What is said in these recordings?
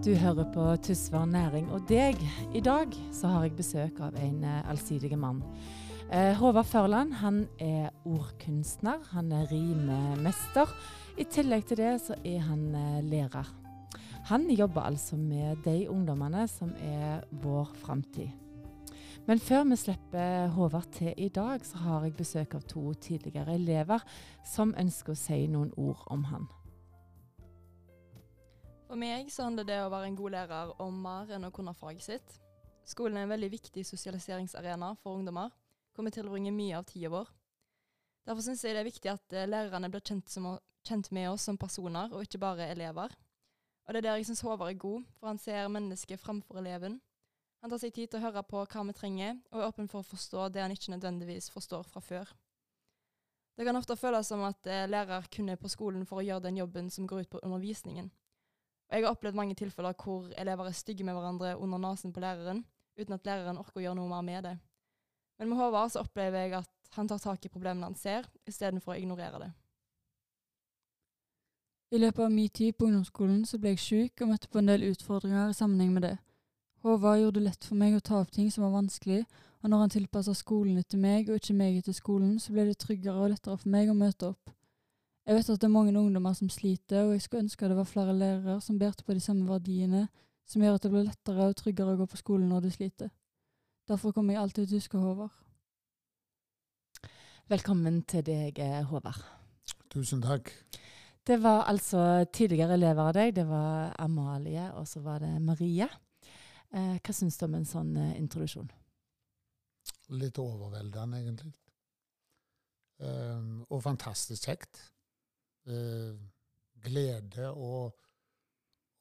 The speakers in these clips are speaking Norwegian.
Du hører på Tysvær næring og deg. I dag så har jeg besøk av en uh, allsidig mann. Uh, Håvard Førland han er ordkunstner, han er rimemester. I tillegg til det så er han uh, lærer. Han jobber altså med de ungdommene som er vår framtid. Men før vi slipper Håvard til i dag, så har jeg besøk av to tidligere elever som ønsker å si noen ord om han. For meg så handler det å være en god lærer om mer enn å kunne faget sitt. Skolen er en veldig viktig sosialiseringsarena for ungdommer, hvor vi tilbringer mye av tida vår. Derfor syns jeg det er viktig at eh, lærerne blir kjent, som, kjent, med oss som personer, og ikke bare elever. Og det er der jeg syns Håvard er god, for han ser mennesket framfor eleven. Han tar seg tid til å høre på hva vi trenger, og er åpen for å forstå det han ikke nødvendigvis forstår fra før. Det kan ofte føles som at eh, lærer kun er på skolen for å gjøre den jobben som går ut på undervisningen. Og jeg har opplevd mange tilfeller hvor elever er stygge med hverandre under nesen på læreren, uten at læreren orker å gjøre noe mer med det. Men med Håvard så opplever jeg at han tar tak i problemene han ser, istedenfor å ignorere det. I løpet av min tid på ungdomsskolen så ble jeg syk og møtte på en del utfordringer i sammenheng med det. Håvard gjorde det lett for meg å ta opp ting som var vanskelig, og når han tilpassa skolen etter meg og ikke meg etter skolen, så ble det tryggere og lettere for meg å møte opp. Jeg vet at det er mange ungdommer som sliter, og jeg skulle ønske det var flere lærere som bærte på de samme verdiene, som gjør at det blir lettere og tryggere å gå på skolen når du sliter. Derfor kommer jeg alltid til å huske Håvard. Velkommen til deg, eh, Håvard. Tusen takk. Det var altså tidligere elever av deg. Det var Amalie, og så var det Marie. Eh, hva syns du om en sånn eh, introduksjon? Litt overveldende, egentlig. Um, og fantastisk kjekt eh, glede og,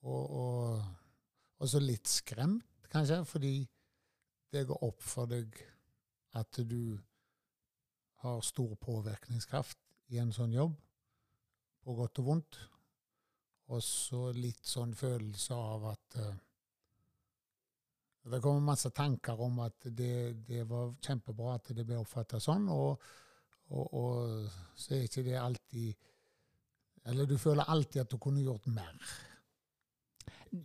og, og også litt skremt, kanskje, fordi det går opp for deg at du har stor påvirkningskraft i en sånn jobb, på godt og vondt. Og så litt sånn følelse av at uh, Det kommer masse tanker om at det, det var kjempebra at det ble oppfatta sånn, og, og, og, så er ikke det alltid eller du føler alltid at du kunne gjort mer,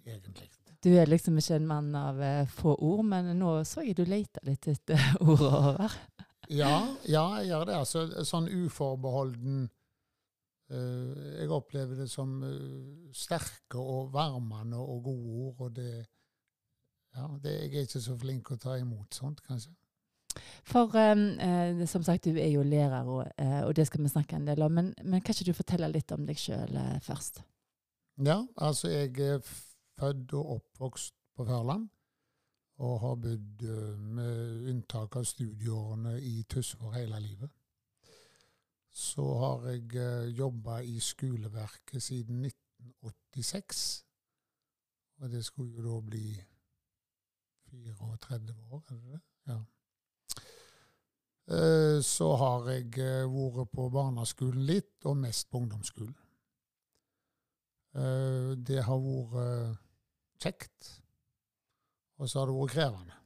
egentlig. Du er liksom ikke en mann av uh, få ord, men nå så jeg du leita litt etter ord over. ja, ja, jeg gjør det. Altså, sånn uforbeholden uh, Jeg opplever det som uh, sterke og varmende og gode ord, og det, ja, det Jeg er ikke så flink å ta imot sånt, kanskje. For um, eh, som sagt, du er jo lærer, og, eh, og, det skal vi snakke en del om. Men, men kan ikke du fortelle litt om deg sjøl eh, først? Ja, altså jeg er født og oppvokst på Førland. Og har bodd uh, med unntak av studieårene i Tysvær hele livet. Så har jeg uh, jobba i skoleverket siden 1986. Og det skulle jo da bli 34 år, er det det? Ja. Eh, så har jeg eh, vært på barneskolen litt, og mest på ungdomsskolen. Eh, det har vært kjekt, og så har det vært krevende.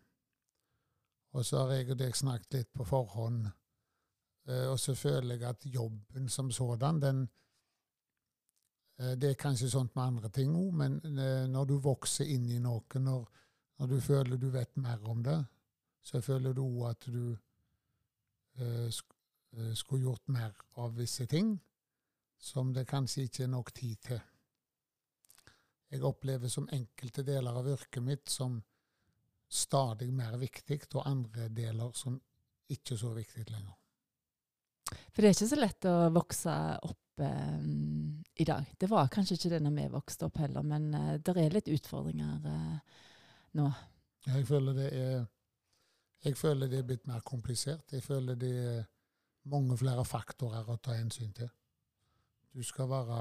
Og så har jeg og deg snakket litt på forhånd, og så føler jeg at jobben som sådan, den Det er kanskje sånt med andre ting òg, men når du vokser inn i noe, når, når du føler du vet mer om det, så føler du òg at du skulle gjort mer av visse ting som det kanskje ikke er nok tid til. Jeg opplever som enkelte deler av yrket mitt som stadig mer viktig, og andre deler som ikke er så viktig lenger. For det er ikke så lett å vokse opp eh, i dag. Det var kanskje ikke det når vi vokste opp heller, men eh, det er litt utfordringer eh, nå. Jeg føler det er jeg føler det er blitt mer komplisert. Jeg føler det er mange flere faktorer å ta hensyn til. Du skal være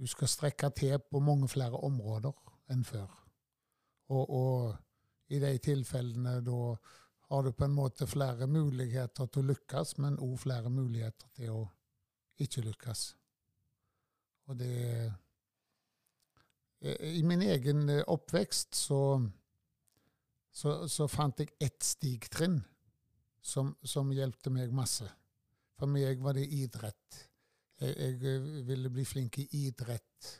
Du skal strekke til på mange flere områder enn før. Og, og i de tilfellene da har du på en måte flere muligheter til å lykkes, men òg flere muligheter til å ikke lykkes. Og det I min egen oppvekst så så, så fant jeg ett stigtrinn som, som hjelpte meg masse. For meg var det idrett. Jeg, jeg, ville bli flink i idrett.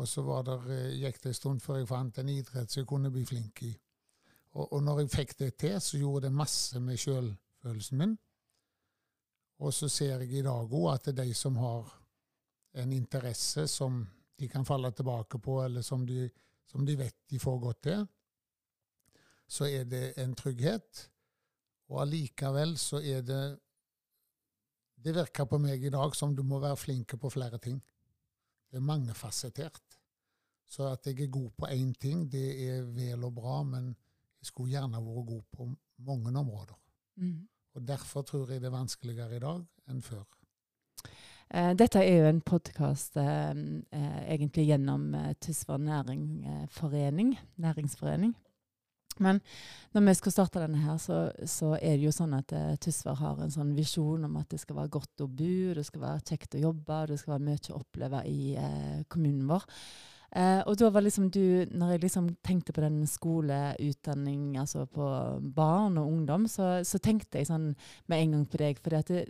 Og så der, eh, gikk det en stund før jeg fant en idrett som jeg kunne bli flink i. Og, og når jeg fikk det til, så gjorde det masse med sjølfølelsen min. Og så ser jeg i dag òg at det er de som har en interesse som de kan falle tilbake på, eller som de, som de vet de får godt til, så er det en trygghet. Og allikevel så er det Det virker på meg i dag som du må være flink på flere ting. Det er mangefasettert. Så at jeg er god på én ting, det er vel og bra, men jeg skulle gjerne vært god på mange områder. Mm. Og Derfor tror jeg det er vanskeligere i dag enn før. Eh, dette er jo en podkast eh, eh, egentlig gjennom eh, Tysvær eh, næringsforening. Men når vi skal starte denne her, så, så er det jo sånn at eh, Tysvær har en sånn visjon om at det skal være godt å bo, det skal være kjekt å jobbe, det skal være mye å oppleve i eh, kommunen vår. Eh, og da var liksom du, når jeg liksom tenkte på den skoleutdanning, altså på barn og ungdom, så, så tenkte jeg sånn med en gang på deg. For det,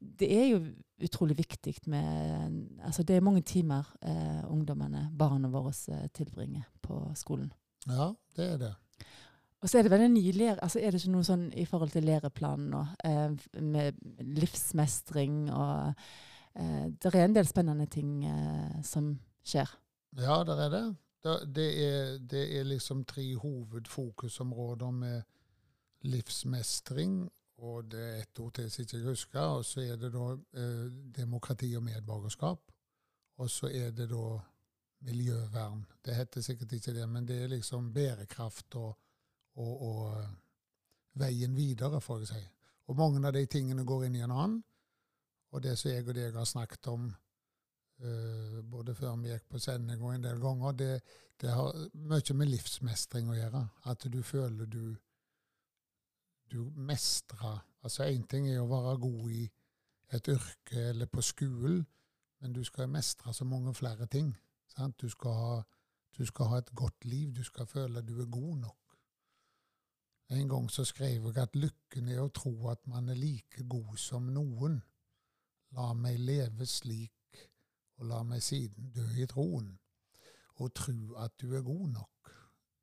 det er jo utrolig viktig med Altså det er mange timer eh, ungdommene, barna våre, eh, tilbringer på skolen. Ja, det er det. Og så er det veldig nye ny lære, altså er det ikke noe sånn i forhold til læreplanen nå, eh, med livsmestring og eh, Det er en del spennende ting eh, som skjer. Ja, det er det. Det er, det er liksom tre hovedfokusområder med livsmestring, og det er ett ord til som jeg ikke husker, og så er det da eh, demokrati og medborgerskap. Og så er det da miljøvern. Det heter sikkert ikke det, men det er liksom bærekraft og, og, og eh, veien videre, får jeg si. Og mange av de tingene går inn i en annen. Og det som jeg og deg har snakket om Uh, både før vi gikk på sending og en del ganger, det, det, har mye med livsmestring å gjøre. At du føler du, du mestrer Altså én ting er å være god i et yrke eller på skolen, men du skal mestre så mange flere ting. Du skal, ha, du, skal ha, et godt liv. Du skal føle du er god nok. En gang så skrev jeg at lykken er å tro at man er like god som noen. La meg leve slik og la meg siden dø i troen, og tro at du er god nok.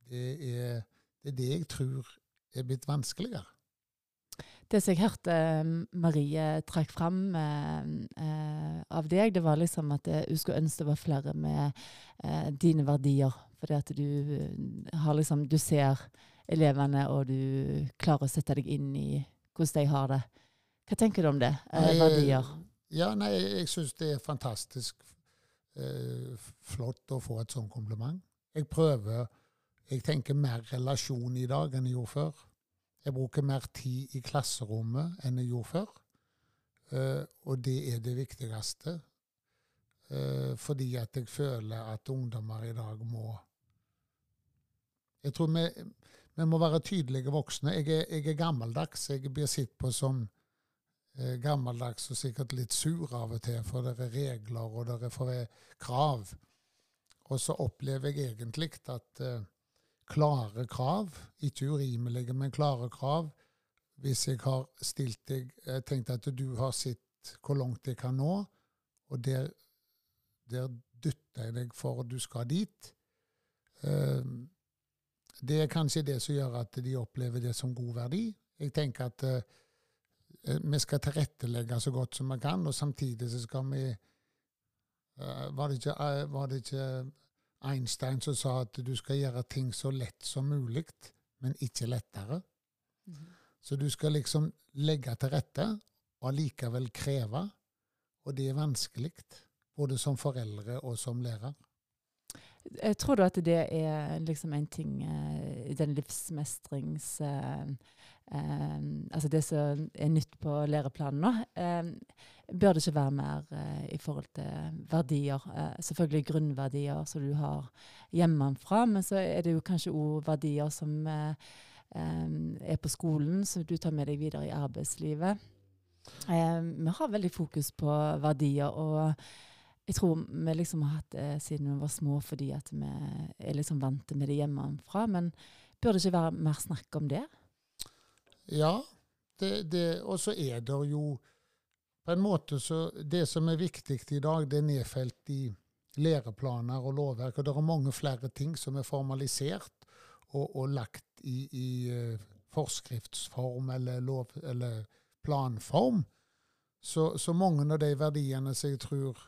Det er, det er det jeg tror er blitt vanskeligere. Det som jeg hørte eh, Marie trakk fram eh, av deg, det var liksom at hun skulle ønske det var flere med eh, dine verdier. Fordi at du har liksom Du ser elevene, og du klarer å sette deg inn i hvordan de har det. Hva tenker du om det? verdier? Ja, nei, jeg syns det er fantastisk eh, flott å få et sånt kompliment. Jeg prøver Jeg tenker mer relasjon i dag enn jeg gjorde før. Jeg bruker mer tid i klasserommet enn jeg gjorde før. Eh, og det er det viktigste. Eh, fordi at jeg føler at ungdommer i dag må Jeg tror vi, vi må være tydelige voksne. Jeg er, jeg er gammeldags. Jeg blir sett på som Eh, gammeldags og sikkert litt sur av og til, for det er regler og det er krav. Og så opplever jeg egentlig at eh, klare krav, ikke urimelige, men klare krav Hvis jeg har stilt deg Jeg tenkte at du har sett hvor langt jeg kan nå, og der, der dytter jeg deg for at du skal dit. Uh, det er kanskje det som gjør at de opplever det som god verdi. Jeg tenker at uh, vi skal tilrettelegge så godt som vi kan, og samtidig så skal vi uh, var, det ikke, uh, var, det ikke, Einstein som sa at du skal gjøre ting så lett som mulig, men ikke lettere? Mm. Så du skal liksom legge til rette, og allikevel kreve. Og det er vanskelig, både som foreldre og som lærer. Jeg tror du at det er liksom en ting i den livsmestrings eh, altså det som er nytt på læreplanen nå, eh, bør det ikke være mer eh, i forhold til verdier. Eh, selvfølgelig grunnverdier som du har hjemmefra, men så er det jo kanskje òg verdier som eh, eh, er på skolen, som du tar med deg videre i arbeidslivet. vi har veldig fokus på verdier. og jeg tror vi liksom har hatt det siden vi var små fordi at vi er liksom vant med det hjemmefra. Men bør det ikke være mer snakk om det? Ja, og så er det jo på en måte så Det som er viktig i dag, det er nedfelt i læreplaner og lovverk. Og det er mange flere ting som er formalisert og, og lagt i, i uh, forskriftsform eller, lov, eller planform. Så, så, mange av de verdiene som jeg tror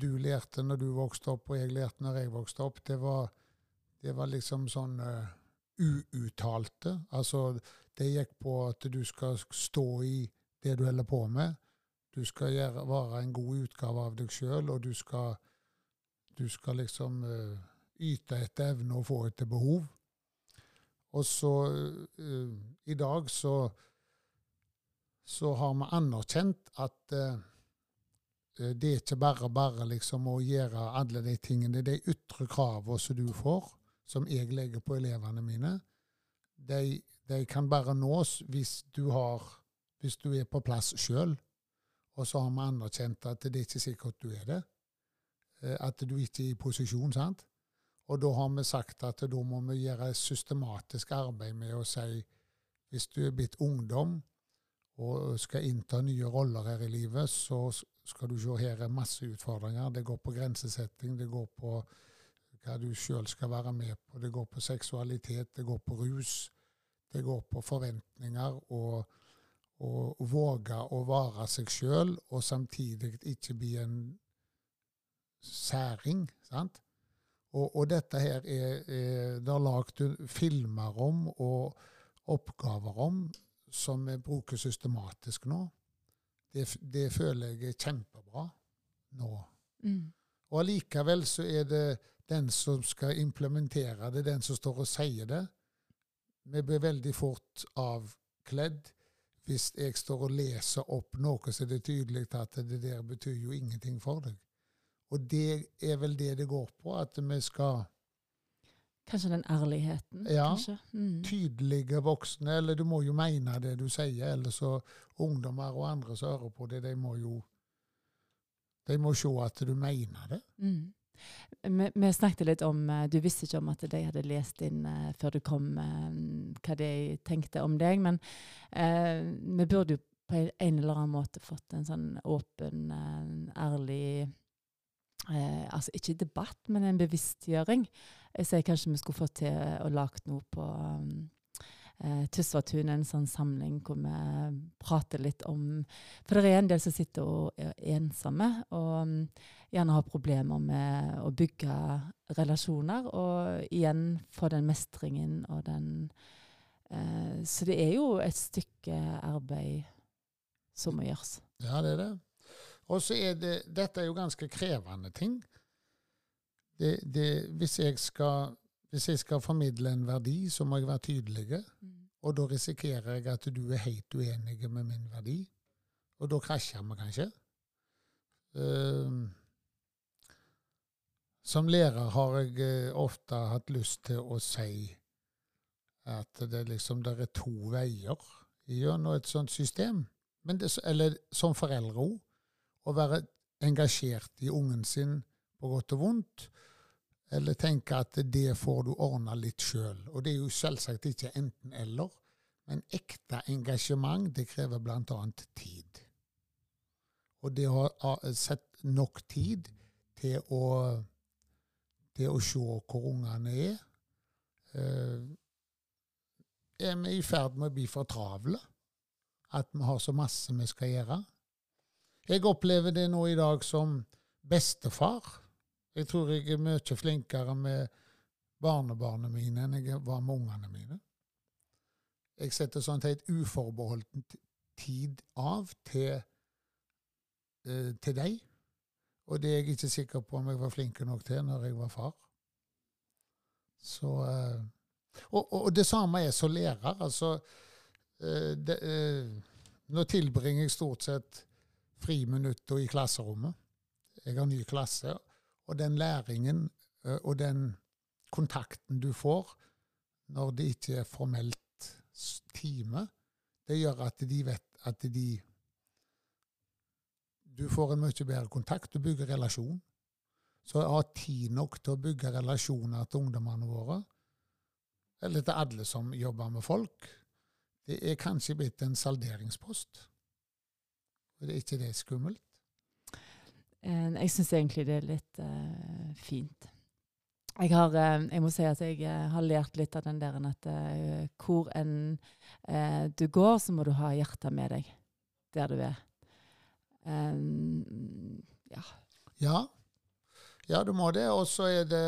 du lærte når du vokste opp, og jeg lærte når jeg vokste opp, det var, det var liksom sånn uh, uuttalte. Altså, det gikk på at du skal stå i det du holder på med. Du skal gjøre, være en god utgave av deg sjøl, og du skal, du skal liksom uh, yte etter evne og få etter behov. Og så uh, I dag så, så har vi anerkjent at uh, det er ikke bare bare liksom å gjøre alle de tingene. De ytre kravene som du får, som jeg legger på elevene mine, de, de kan bare nås hvis du, har, hvis du er på plass sjøl. Og så har vi anerkjent at det er ikke sikkert du er det. At du ikke er i posisjon. sant? Og da har vi sagt at da må vi gjøre systematisk arbeid med å si hvis du er blitt ungdom og skal innta nye roller her i livet, så skal du se her er masse utfordringer. Det går på grensesetting, det går på hva du sjøl skal være med på. Det går på seksualitet, det går på rus, det går på forventninger og, å våge å være seg sjøl, og samtidig ikke bli en særing. sant? Og, og, dette her er, er det lagd filmer om og oppgaver om som vi bruker systematisk nå. Det, det føler jeg er kjempebra nå. Mm. Og allikevel så er det den som skal implementere det, den som står og sier det. Vi blir veldig fort avkledd hvis jeg står og leser opp noe så er det tydelig at det der betyr jo ingenting for deg. Og det er vel det det går på, at vi skal Kanskje den ærligheten? Ja. Mm. Tydelige voksne. Eller du må jo mene det du sier. Eller så ungdommer og andre som hører på det, de må jo de må se at du mener det. Mm. Vi, vi, snakket litt om eh, Du visste ikke om at de hadde lest inn uh, før du kom, uh, hva de tenkte om deg. Men uh, vi burde jo på en eller annen måte fått en sånn åpen, ærlig eh, altså ikke debatt, men en bevisstgjøring. Jeg sier kanskje vi skulle fått til å lage noe på um, eh, Tysvatun, en sånn samling hvor vi prater litt om For det er en del som sitter og er ensomme, og um, gjerne har problemer med å bygge relasjoner, og igjen få den mestringen og den eh, Så det er jo et stykke arbeid som må gjøres. Ja, det er det. Og så er det Dette er jo ganske krevende ting. Det, det, hvis, jeg skal, hvis, jeg skal, formidle en verdi, så må jeg være tydelig. Mm. Og da risikerer jeg at du er helt uenig med min verdi. Og da krasjer vi kanskje. Uh, som lærer har jeg uh, ofte hatt lyst til å si at det, liksom, der er to veier gjennom et sånt system. Det, eller som foreldre òg å være engasjert i ungen sin på godt og vondt, eller tenke at det får du ordne litt sjøl. Og det er jo selvsagt ikke enten-eller, men ekte engasjement det krever bl.a. tid. Og det å ha sett nok tid til å, til å se hvor ungene er eh, Er vi i ferd med å bli for travle? At vi har så masse vi skal gjøre? Jeg opplever det nå i dag som bestefar. Jeg tror jeg er mye flinkere med barnebarna mine enn jeg var med ungene mine. Jeg setter sånn helt uforbeholden tid av til, eh, til deg. Og det er jeg ikke sikker på om jeg var flink nok til når jeg var far. Så eh, og, og, det samme er som lærer. Altså eh, det, eh, Nå tilbringer jeg stort sett friminutter i klasserommet. Jeg har ny klasse. Og den læringen og den kontakten du får når det ikke er formelt time, det gjør at de vet at de Du får en mye bedre kontakt, du bygger relasjon. Så ha tid nok til å bygge relasjoner til ungdommene våre, eller til alle som jobber med folk, det er kanskje blitt en salderingspost. Det Er ikke det skummelt? Eh, jeg syns egentlig det er litt uh, fint. Jeg, har, eh, jeg må si at jeg har lært litt av den der at hvor enn eh, du går, så må du ha hjertet med deg der du er. Um, ja. Ja. ja, du må det. Og så er det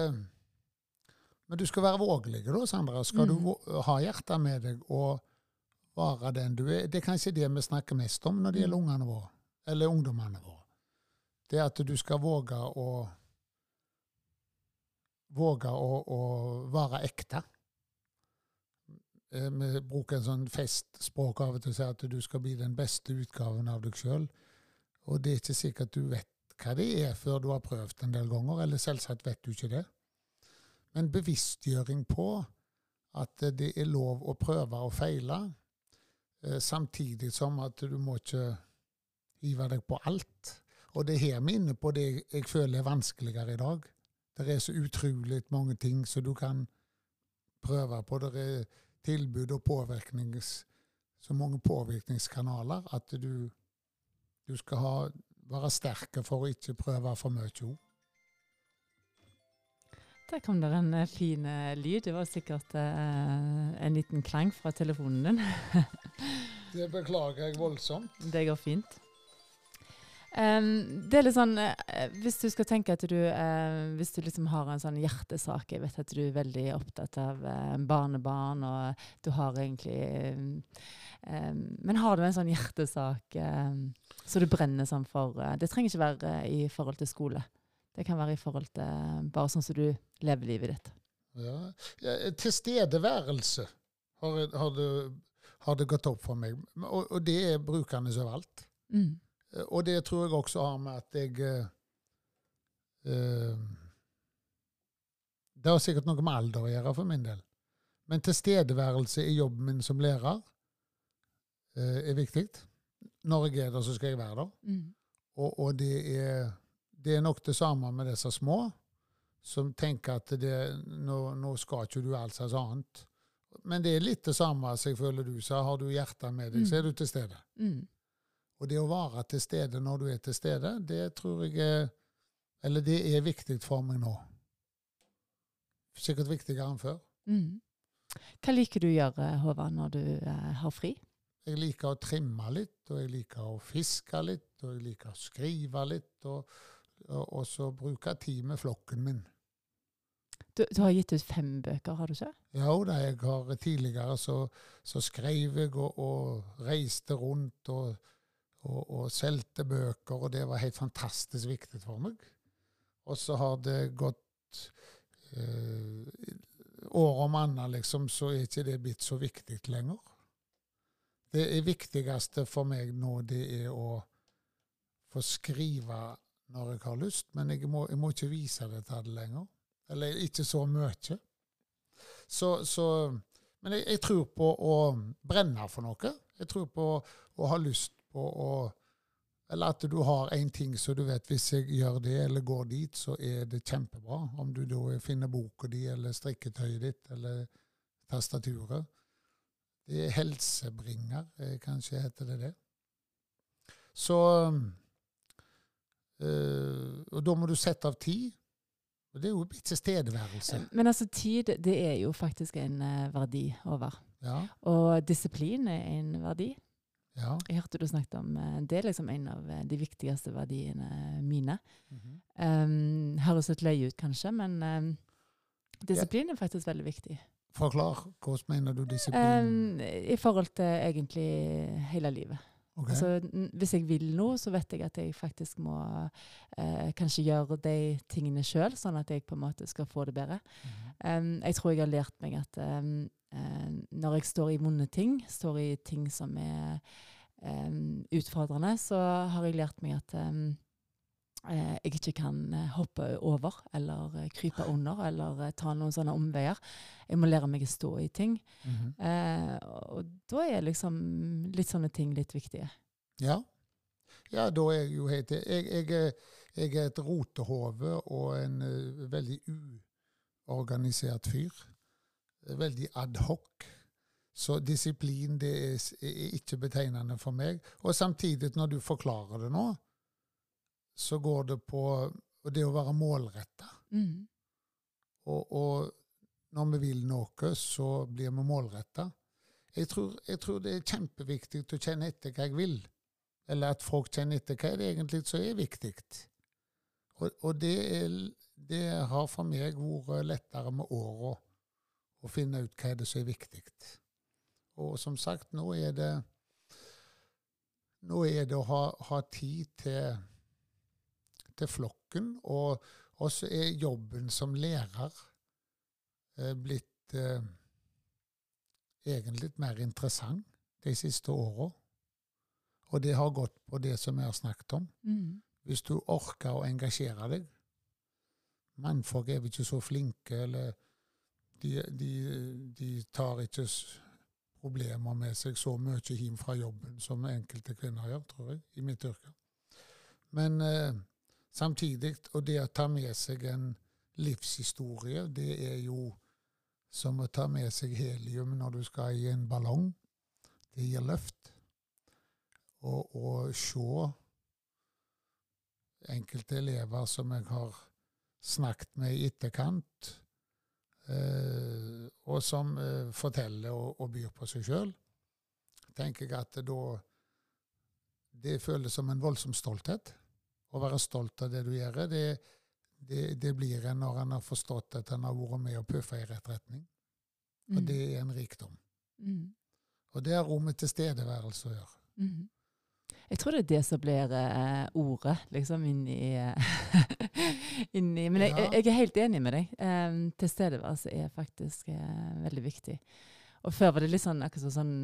Men du skal være vågelig, da, Sandra. Skal Mm. du ha hjertet med deg og være den du er? Det er kanskje det vi snakker mest om når det gjelder Mm. ungene våre, eller ungdommene våre. Det at du skal våge å Våge å, å være ekte. Eh, Vi bruker en sånn festspråk av og til og sier at du skal bli den beste utgaven av deg sjøl. Og det er ikke sikkert du vet hva det er før du har prøvd en del ganger, eller selvsagt vet du ikke det. Men bevisstgjøring på at det er lov å prøve og feile, eh, samtidig som at du må ikke hive deg på alt. Og det er her vi er inne på det jeg føler er vanskeligere i dag. Det er så utrolig mange ting som du kan prøve på. Det er tilbud og påvirknings, så mange påvirkningskanaler at du, du skal ha, være sterk for å ikke prøve for mye òg. Der kom det en eh, fin eh, lyd. Det var sikkert eh, en liten klang fra telefonen din. Det beklager jeg voldsomt. Det går fint. Em, det er litt sånn uh, Hvis du skal tenke at du uh, Hvis du liksom har en sånn hjertesak Jeg vet at du er veldig opptatt av uh, barnebarn, og du har egentlig um, um, Men har du en sånn hjertesak så du brenner sånn for Det trenger ikke være i forhold til skole. Det kan være i forhold til bare sånn som du lever livet ditt. Ja. Ja, tilstedeværelse har, har, det, har det gått opp for meg. Og, og det er brukende overalt. Mm. Eh, Og det tror jeg også har med at jeg eh, eh, Det har sikkert noe med alder å gjøre for min del. Men tilstedeværelse i jobben min som lærer eh, er viktig. Når jeg er der, så skal jeg være der. Mm. Og, og det, er, det er nok det samme med disse små, som tenker at det, nå, nå skal ikke du alt slags annet. Men det er litt det samme som jeg føler du sa. Har du hjertet med deg, så er du til stede. Mm. Og det å være til stede når du er til stede, det tror jeg er Eller det er viktig for meg nå. Sikkert viktigere enn før. Mm. Hva liker du å gjøre, Håvard, når du eh, har fri? Jeg liker å trimme litt, og jeg liker å fiske litt, og jeg liker å skrive litt, og, og, og så bruke tid med flokken min. Du, du har gitt ut fem bøker, har du ikke? Ja, da, jeg har tidligere så, så skrev jeg og, og reiste rundt og, og, og solgte bøker, og det var helt fantastisk viktig for meg. Og så har det gått eh, år om annet, liksom, så er ikke det blitt så viktig lenger. Det viktigste for meg nå, det er å få skrive når jeg har lyst, men jeg må, jeg må ikke vise det til alle lenger. Eller ikke så mye. Så, så, men jeg, jeg tror på å brenne for noe. Jeg tror på å ha lyst på å Eller at du har en ting så du vet hvis jeg gjør det eller går dit, så er det kjempebra. Om du da finner boka di eller strikketøyet ditt eller tastaturet. Det er helsebringer, eh, kanskje heter det det. Så øh, Og da må du sette av tid. Og det er jo blitt tilstedeværelse. Men altså, tid, det er jo faktisk en eh, verdi over. Ja, Og disiplin er en verdi. Ja. Jeg hørte du snakket om eh, Det er liksom en av eh, de viktigste verdiene mine. Mhm. Um, høres litt løye ut, kanskje, men um, disiplin er faktisk veldig viktig. Forklar. Hvordan mener du disiplin? Um, I forhold til egentlig hele livet. Ok. Altså, hvis jeg vil noe, så vet jeg at jeg faktisk må eh, kanskje gjøre de tingene sjøl, sånn at jeg på en måte skal få det bedre. Mhm. Um, jeg tror jeg har lært meg at um, uh, når jeg står i vonde ting, står i ting som er um, utfordrende, så har jeg lært meg at jeg ikke kan eh, hoppe over eller eh, krype under eller eh, ta noen sånne omveier. Jeg må lære meg å stå i ting. Mhm. Eh, og da er liksom litt sånne ting litt viktige. Ja. ja, da er jeg jo helt Jeg, jeg, jeg er et rotehove og en uh, veldig uorganisert fyr. Veldig adhoc. Så disiplin det er, er ikke betegnende for meg. Og samtidig, når du forklarer det nå, så går det på det å være målretta. Mm. Og, og, når vi vil noe, så blir vi målretta. Jeg, jeg, tror det er kjempeviktig å kjenne etter hva jeg vil, eller at folk kjenner etter hva det egentlig som er viktig. Og, og det, er, det, har for meg vært lettere med åra å finne ut hva det er som er viktig. Og som sagt, nå er det nå er det å ha, ha tid til, til flokken, og også er jobben som lærer eh, blitt eh, egentlig mer interessant de siste åra. Og det har gått på det som vi har snakket om. Mm. Hvis du orker å engasjere deg Mannfolk er ikke så flinke, eller de, de, de tar ikke problemer med seg så mye hjem fra jobben som enkelte kvinner gjør, tror jeg, i mitt yrke. Men eh, samtidig, og det å ta med seg en livshistorie, det er jo som å ta med seg helium når du skal i en ballong. Det gir løft. Og å se enkelte elever som jeg har snakket med i etterkant, eh, og som eh, forteller og, byr på seg sjøl, tenker jeg at da Det føles som en voldsom stolthet. Å være stolt av det du gjør. Det, det, det blir en når en har forstått at en har vært med og puffa i rett retning. Og Mm. det er en rikdom. Mm. Og det har rommet tilstedeværelse å gjøre. Mm. Jeg tror det er det som blir eh, ordet, liksom, inni, inni Men jeg, Ja. jeg er helt enig med deg. Um, Tilstedeværelse er faktisk eh, veldig viktig. Og før var det litt sånn akkurat sånn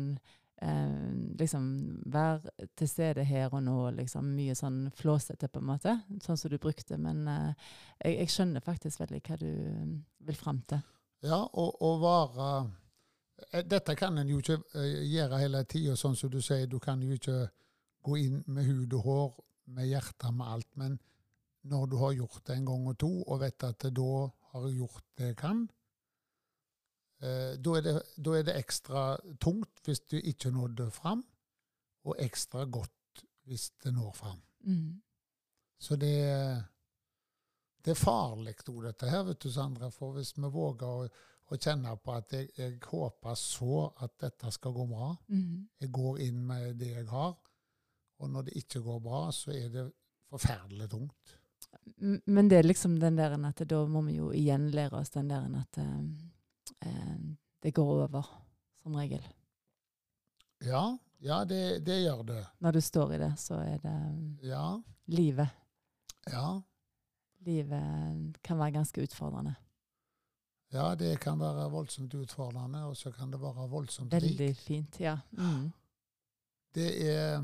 eh, Liksom være til stede her og nå, liksom. Mye sånn flåsete, på en måte. Sånn som du brukte. Men eh, jeg, jeg skjønner faktisk veldig hva du mm, vil fram til. Ja, og være eh, Dette kan en jo ikke eh, gjøre hele tida, sånn som du sier. Du kan jo ikke gå inn med hud og hår, med hjertet, med alt. Men når du har gjort det en gang og to, og vet at da har jeg gjort det jeg kan, da, er det, da er det ekstra tungt hvis du ikke nådde fram, og ekstra godt hvis det når fram. Mm. Så det, det er farlig, òg, dette her, vet du, Sandra. For hvis vi våger å, å kjenne på at jeg, jeg håper så at dette skal gå bra, Mm. jeg går inn med det jeg har, og når det ikke går bra, så er det forferdelig tungt. Men det er liksom den der at da må vi jo igjen lære oss den der at eh, eh, det går over, som regel. Ja, ja det, det gjør det. Når du står i det, så er det mm, Ja, livet. ja. Livet kan være ganske utfordrende. Ja, det kan være voldsomt utfordrende, og så kan det være voldsomt Veldig rik. fint, ja. Mm. Det er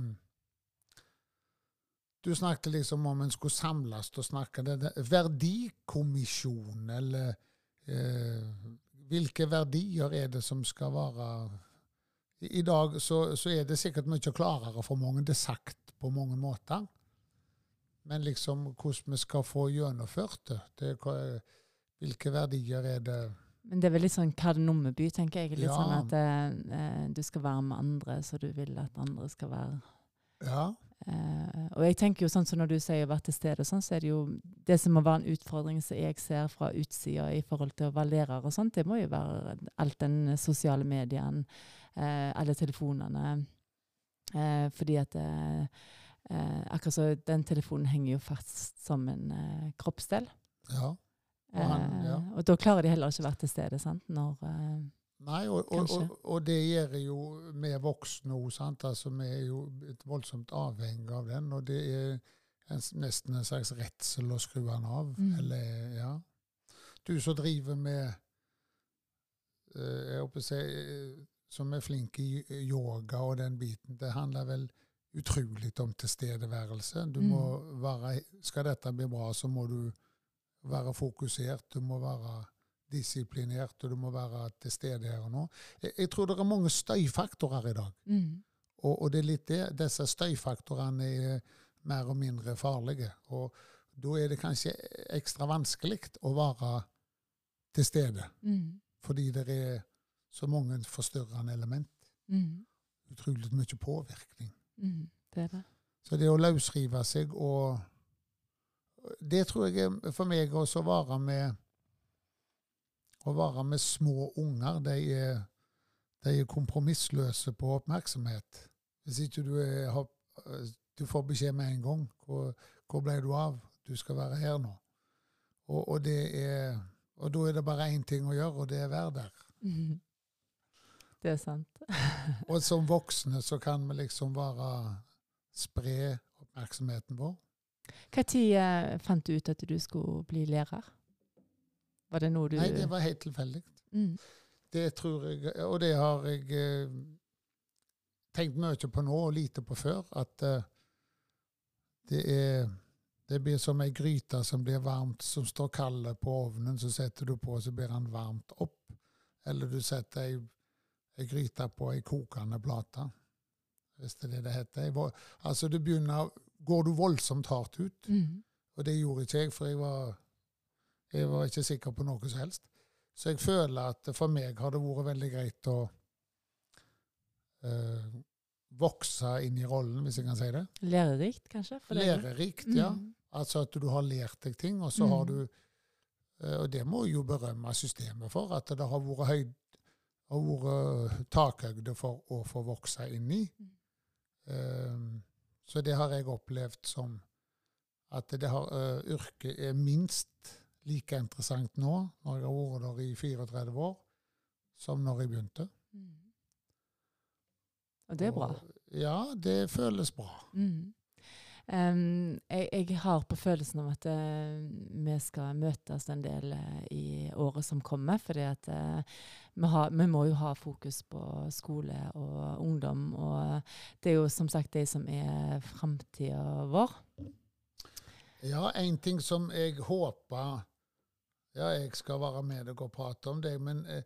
Du snakket liksom om en skulle samles og snakke Verdikommisjon, eller eh, Hvilke verdier er det som skal være I, dag så, så er det sikkert mye klarere for mange. Det er sagt på mange måter. Men liksom hvordan vi skal få gjennomført det, det Hvilke verdier er det Men det er vel litt sånn kardemommeby, tenker jeg. Litt Ja. sånn at eh, eh, du skal være med andre, så du vil at andre skal være Ja. Eh, og jeg tenker jo sånn som Når du sier å være til stede, sånn, så er det jo det som må være en utfordring som jeg ser fra utsida i forhold til å være lærer og sånt, det må jo være alt den sosiale medien, uh, alle telefonene. Uh, fordi at eh, eh, akkurat så den telefonen henger jo fast som en eh, kroppsdel. ja. Og han- Eh, ja. og da klarer de heller ikke å være til stede. sant? Når, eh, Nei, og, og, og, det gjør jo vi voksne òg, sant. Altså, vi er jo voldsomt avhengig av den, og det er en, nesten en slags redsel å skru den av. Mm. Eller, ja. Du som driver med eh, jeg håper å si, eh, Som er flink i yoga og den biten, det handler vel utrolig om tilstedeværelse. Du må være, skal dette bli bra, så må du være fokusert, du må være disiplinert, og du må være til stede her og nå. Jeg, jeg tror det er mange støyfaktorer i dag. mm, Og, og det er litt det. Disse støyfaktorene er mer og mindre farlige. Og da er det kanskje ekstra vanskelig å være til stede. mm, Fordi det er så mange forstyrrende element. mm, Utrolig mye påvirkning. mm, det det. Så det å løsrive seg og Det tror jeg er for meg også å være med å være med små unger. De er, de er kompromissløse på oppmerksomhet. Hvis ikke du, er, du får beskjed med en gang hvor, hvor ble du av? Du skal være her nå. Og, og, er, og da er det bare én ting å gjøre, og det er å være der. Mm. Det er sant. og som voksne så kan vi liksom bare spre oppmerksomheten vår. Når eh, fant du ut at du skulle bli lærer? Var det noe du Nei, det var helt tilfeldig. Mm. Det tror jeg, og det har jeg eh, tenkt mye på nå og lite på før, at uh, det er det blir som ei gryte som blir varmt, som står kald på ovnen. Så setter du på, så blir den varmt opp. Eller du setter ei, ei gryte på ei kokende plate, hvis det er det det heter. Altså, du begynner Går du voldsomt hardt ut? Mm. Og det gjorde ikke jeg, for jeg var jeg var ikke sikker på noe som helst. Så jeg føler at for meg har det vært veldig greit å eh, vokse inn i rollen, hvis jeg kan si det. Lærerikt, kanskje? Lærerikt, ja. Mm. Altså at du har lært deg ting, og så mm. har du eh, Og det må jo berømme systemet for, at det har vært høyd har vært takhøyde for å få vokse inn i. Um, så det har jeg opplevd som at det har, uh, yrket er minst like interessant nå, når jeg har vært der i 34 år, som når jeg begynte. Mm. Og det er bra? Og, ja, det føles bra. Mm. Um, jeg, jeg, har på følelsen av at uh, vi skal møtes en del uh, i året som kommer. fordi at uh, vi, har, vi, må jo ha fokus på skole og ungdom. Og det er jo som sagt de som er framtida vår. Ja, en ting som jeg håper ja, jeg skal være med deg og prate om det. Men eh,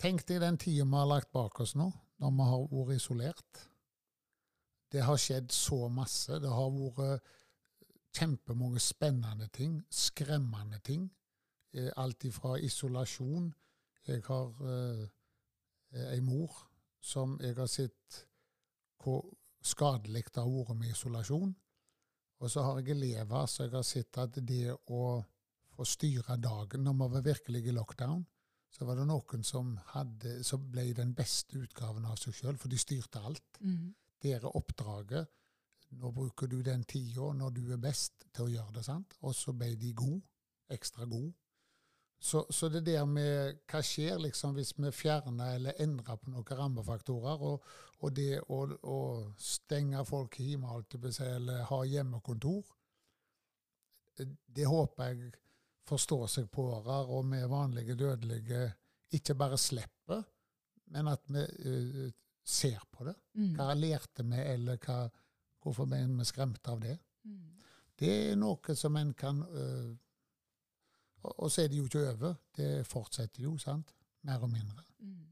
tenk deg den tida vi har lagt bak oss nå, når vi har vært isolert. Det har skjedd så masse. Det har vært kjempemange spennende ting, skremmende ting. Eh, alt ifra isolasjon Jeg har eh, ei mor som jeg har sett hvor skadelig det har vært med isolasjon. Og så har jeg elever så jeg har sett at det å å styre dagen. Når vi var virkelig i lockdown, så var det noen som, hadde, som ble den beste utgaven av seg sjøl, for de styrte alt. Mm. Dere oppdraget. Nå bruker du den tida når du er best, til å gjøre det. sant? Og så ble de gode. Ekstra gode. Så, så, det der med hva skjer liksom hvis vi fjerner eller endrer på noen rammefaktorer, og, og det å, å, stenge folk hjemme eller ha hjemmekontor, det håper jeg forstå seg på årer, og vi vanlige dødelige ikke bare slipper, men at vi uh, ser på det. Mm. Hva lærte vi, eller hva, hvorfor ble vi skremt av det? Mm. Det er noe som en kan uh, og, og, så er det jo ikke over. Det fortsetter jo, sant? Mer og mindre. Mm.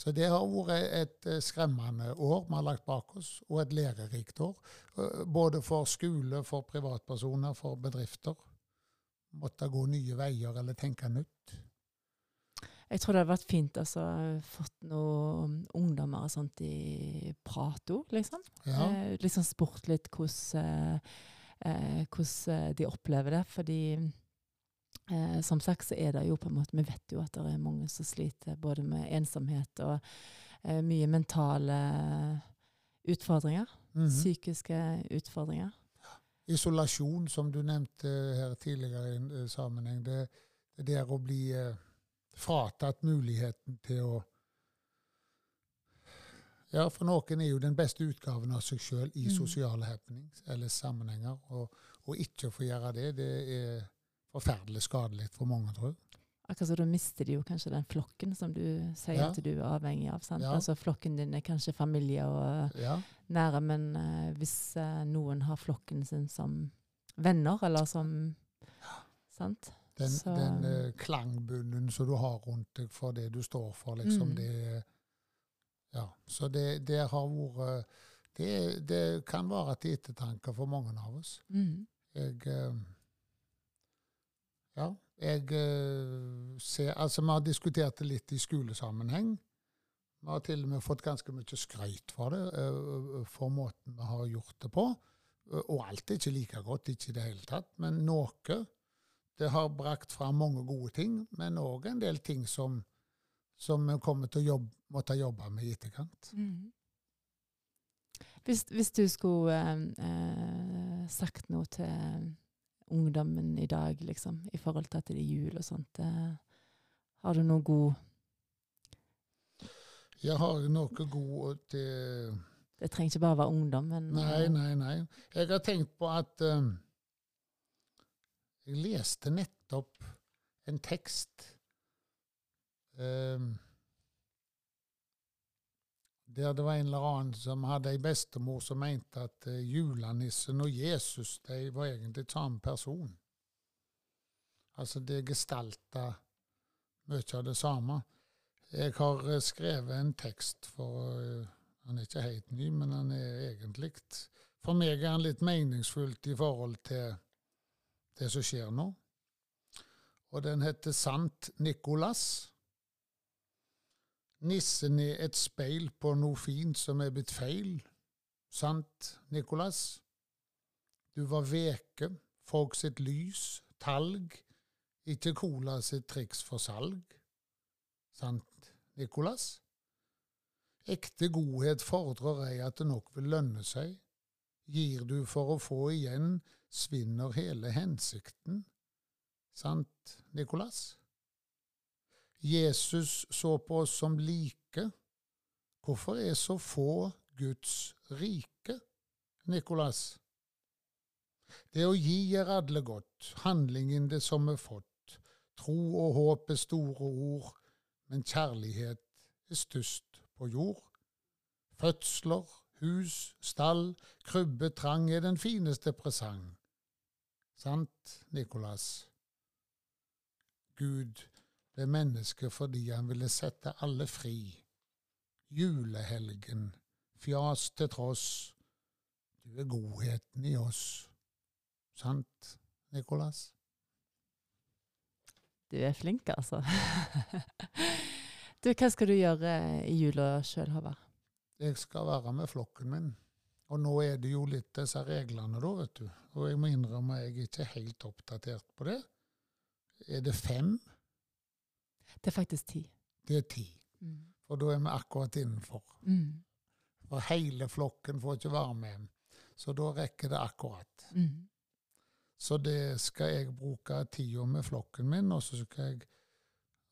Så det har vært et uh, skremmende år vi har lagt bak oss, og et lærerikt år. Både for skole, for privatpersoner, for bedrifter måtte gå nye veier eller tenke nytt? Jeg tror det hadde vært fint å altså, fått noen ungdommer og sånt i prato, liksom. Ja. Eh, liksom spurt litt hvordan, eh, hvordan de opplever det. Fordi eh, som sagt så er det jo på en måte Vi vet jo at det er mange som sliter både med ensomhet og eh, mye mentale utfordringer. Mm -hmm. Psykiske utfordringer. Isolasjon, som du nevnte her tidligere i en eh, sammenheng, det, det er å bli eh, fratatt muligheten til å Ja, for noen er jo den beste utgaven av seg sjøl i mm. sosiale happenings eller sammenhenger. Og, og ikke å få gjøre det, det er forferdelig skadelig for mange, tror jeg. Akkurat så Da mister de jo kanskje den flokken som du sier ja. at du er avhengig av. Ja. Altså Flokken din er kanskje familie og ja. Nære, men uh, hvis uh, noen har flokken sin som venner, eller som Sant? Den, den uh, klangbunnen som du har rundt deg for det du står for, liksom, mm. det Ja. Så det, det har vært det, det, kan være til ettertanke for mange av oss. Mm. Jeg Ja. Jeg uh, ser, altså Vi har diskutert det litt i skolesammenheng. Vi har til og med fått ganske mye skryt for det, uh, for måten vi har gjort det på. Og alt er ikke like godt, ikke i det hele tatt, men noe. Det har brakt fram mange gode ting, men òg en del ting som, som vi kommer til å jobbe, måtte jobbe med i etterkant. Mm. Hvis, hvis, du skulle eh, eh, sagt noe til ungdommen i dag, liksom, i forhold til at det er jul og sånt, eh, har du noe god Jeg har noe god til Det trenger ikke bare være ungdom, men Nei, nei, nei. Jeg har tenkt på at um, Jeg leste nettopp en tekst um, der det var en eller annen som hadde ei bestemor som mente at uh, julenissen og Jesus de var egentlig samme person. Altså det gestalta mye av det samme. Jeg har uh, skrevet en tekst for uh, Han er ikke helt ny, men han er egentlig For meg er han litt meningsfullt i forhold til det som skjer nå. Og den heter Sant Nikolas. Nissen er et speil på noe fint som er blitt feil. Sant, Nikolas? Du var veke, folk sitt lys, talg, ikke Cola sitt triks for salg. Sant, Nikolas? Ekte godhet fordrer ei at det nok vil lønne seg. Gir du for å få igjen, svinner hele hensikten. Sant, Nikolas? Jesus så på oss som like. Hvorfor er så få Guds rike, Nikolas? Det å gi er alle godt, handlingen det som er fått. Tro og håp er store ord, men kjærlighet er størst på jord. Fødsler, hus, stall, krybbe, trang er den fineste presang. Sant, Nikolas? Gud ble menneske fordi han ville sette alle fri. Julehelgen, fjas til tross, du er godheten i oss. Sant, Nikolas? Du er flink, altså. du, hva skal du gjøre i jula sjøl, Håvard? Jeg skal være med flokken min. Og nå er det jo litt disse reglene, da, vet du. Og jeg må innrømme jeg er ikke helt oppdatert på det. Er det fem? Det er faktisk ti. Det er ti. Mm. For da er vi akkurat innenfor. Mm. For hele flokken får ikke være med. Så da rekker det akkurat. Mm. Så det skal jeg bruke tida med flokken min, og så skal jeg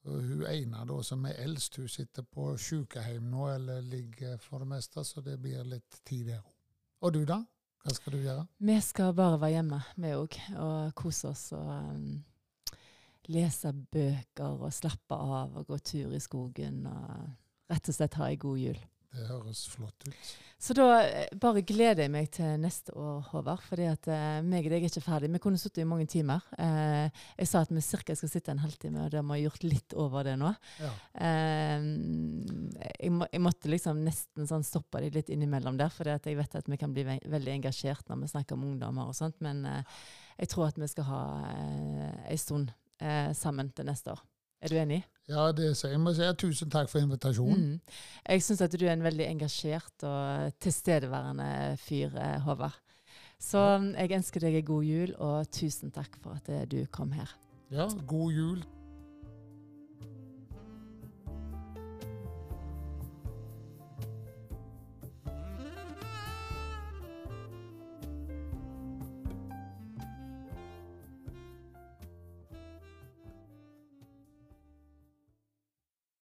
Hun ene da, som er eldst, hun sitter på sykehjem nå, eller ligger for det meste, så det blir litt tid der òg. Og du, da? Hva skal du gjøre? Vi skal bare være hjemme, vi òg, og kose oss og um, lese bøker og slappe av og gå tur i skogen og rett og slett ha ei god jul. Det høres flott ut. Så da eh, bare gleder jeg meg til neste år, Håvard. fordi at eh, meg og deg er ikke ferdig. Vi kunne sittet i mange timer. Eh, jeg sa at vi cirka skal sitte en halvtime, og da har vi gjort litt over det nå. Ja. Eh, jeg, må, jeg, måtte liksom nesten sånn stoppe det litt innimellom der, for jeg vet at vi kan bli ve veldig engasjert når vi snakker om ungdommer og sånt. Men eh, jeg tror at vi skal ha eh, en stund sammen til neste år. Er du enig? Ja, det sier jeg. må si tusen takk for invitasjonen. Mm. Jeg syns at du er en veldig engasjert og tilstedeværende fyr, eh, Håvard. Så jeg ønsker deg en god jul, og tusen takk for at du kom her. Ja, god jul